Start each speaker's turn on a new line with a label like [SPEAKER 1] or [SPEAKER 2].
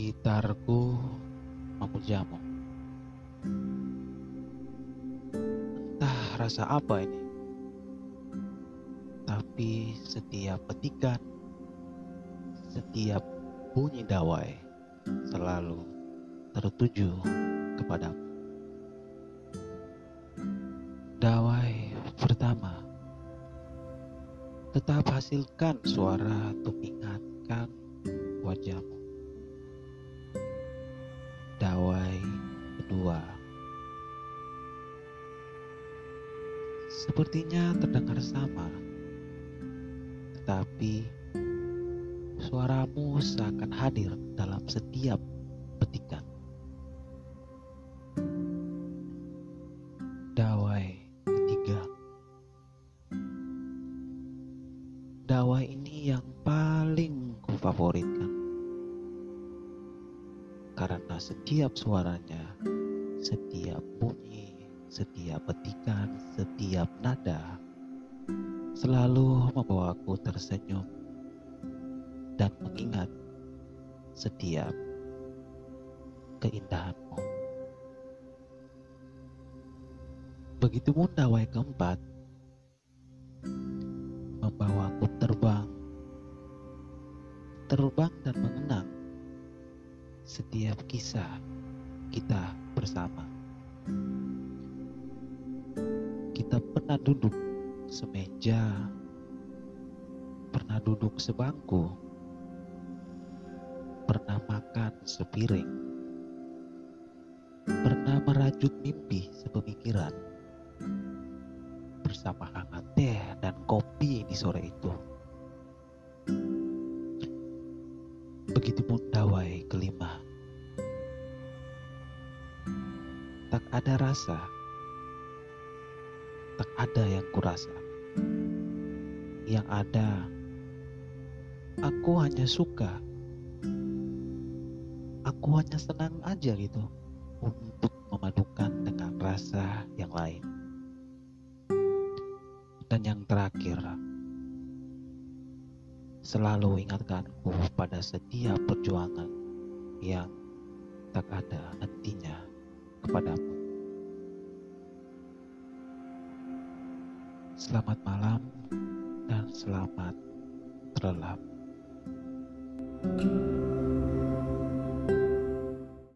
[SPEAKER 1] Gitarku memujamu. Entah rasa apa ini, tapi setiap petikan, setiap bunyi dawai selalu tertuju kepadamu. Dawai pertama, tetap hasilkan suara untuk ingatkan wajahmu. Sepertinya terdengar sama, tetapi suaramu seakan hadir dalam setiap petikan. Dawai ketiga, dawai ini yang paling kufavoritkan. Karena setiap suaranya, setiap bunyi, setiap petikan, setiap nada selalu membawaku tersenyum dan mengingat setiap keindahanmu. Begitu pun dawai keempat membawaku terbang, terbang dan mengenang setiap kisah kita bersama. Pernah duduk semeja, pernah duduk sebangku, pernah makan sepiring, pernah merajut mimpi sepemikiran bersama hangat teh dan kopi di sore itu. Begitupun dawai kelima. Tak ada rasa, tak ada yang kurasa. Yang ada, aku hanya suka. Aku hanya senang aja gitu untuk memadukan dengan rasa yang lain. Dan yang terakhir, selalu ingatkanku pada setiap perjuangan yang tak ada hentinya kepadamu. Selamat malam dan selamat terlelap. thank you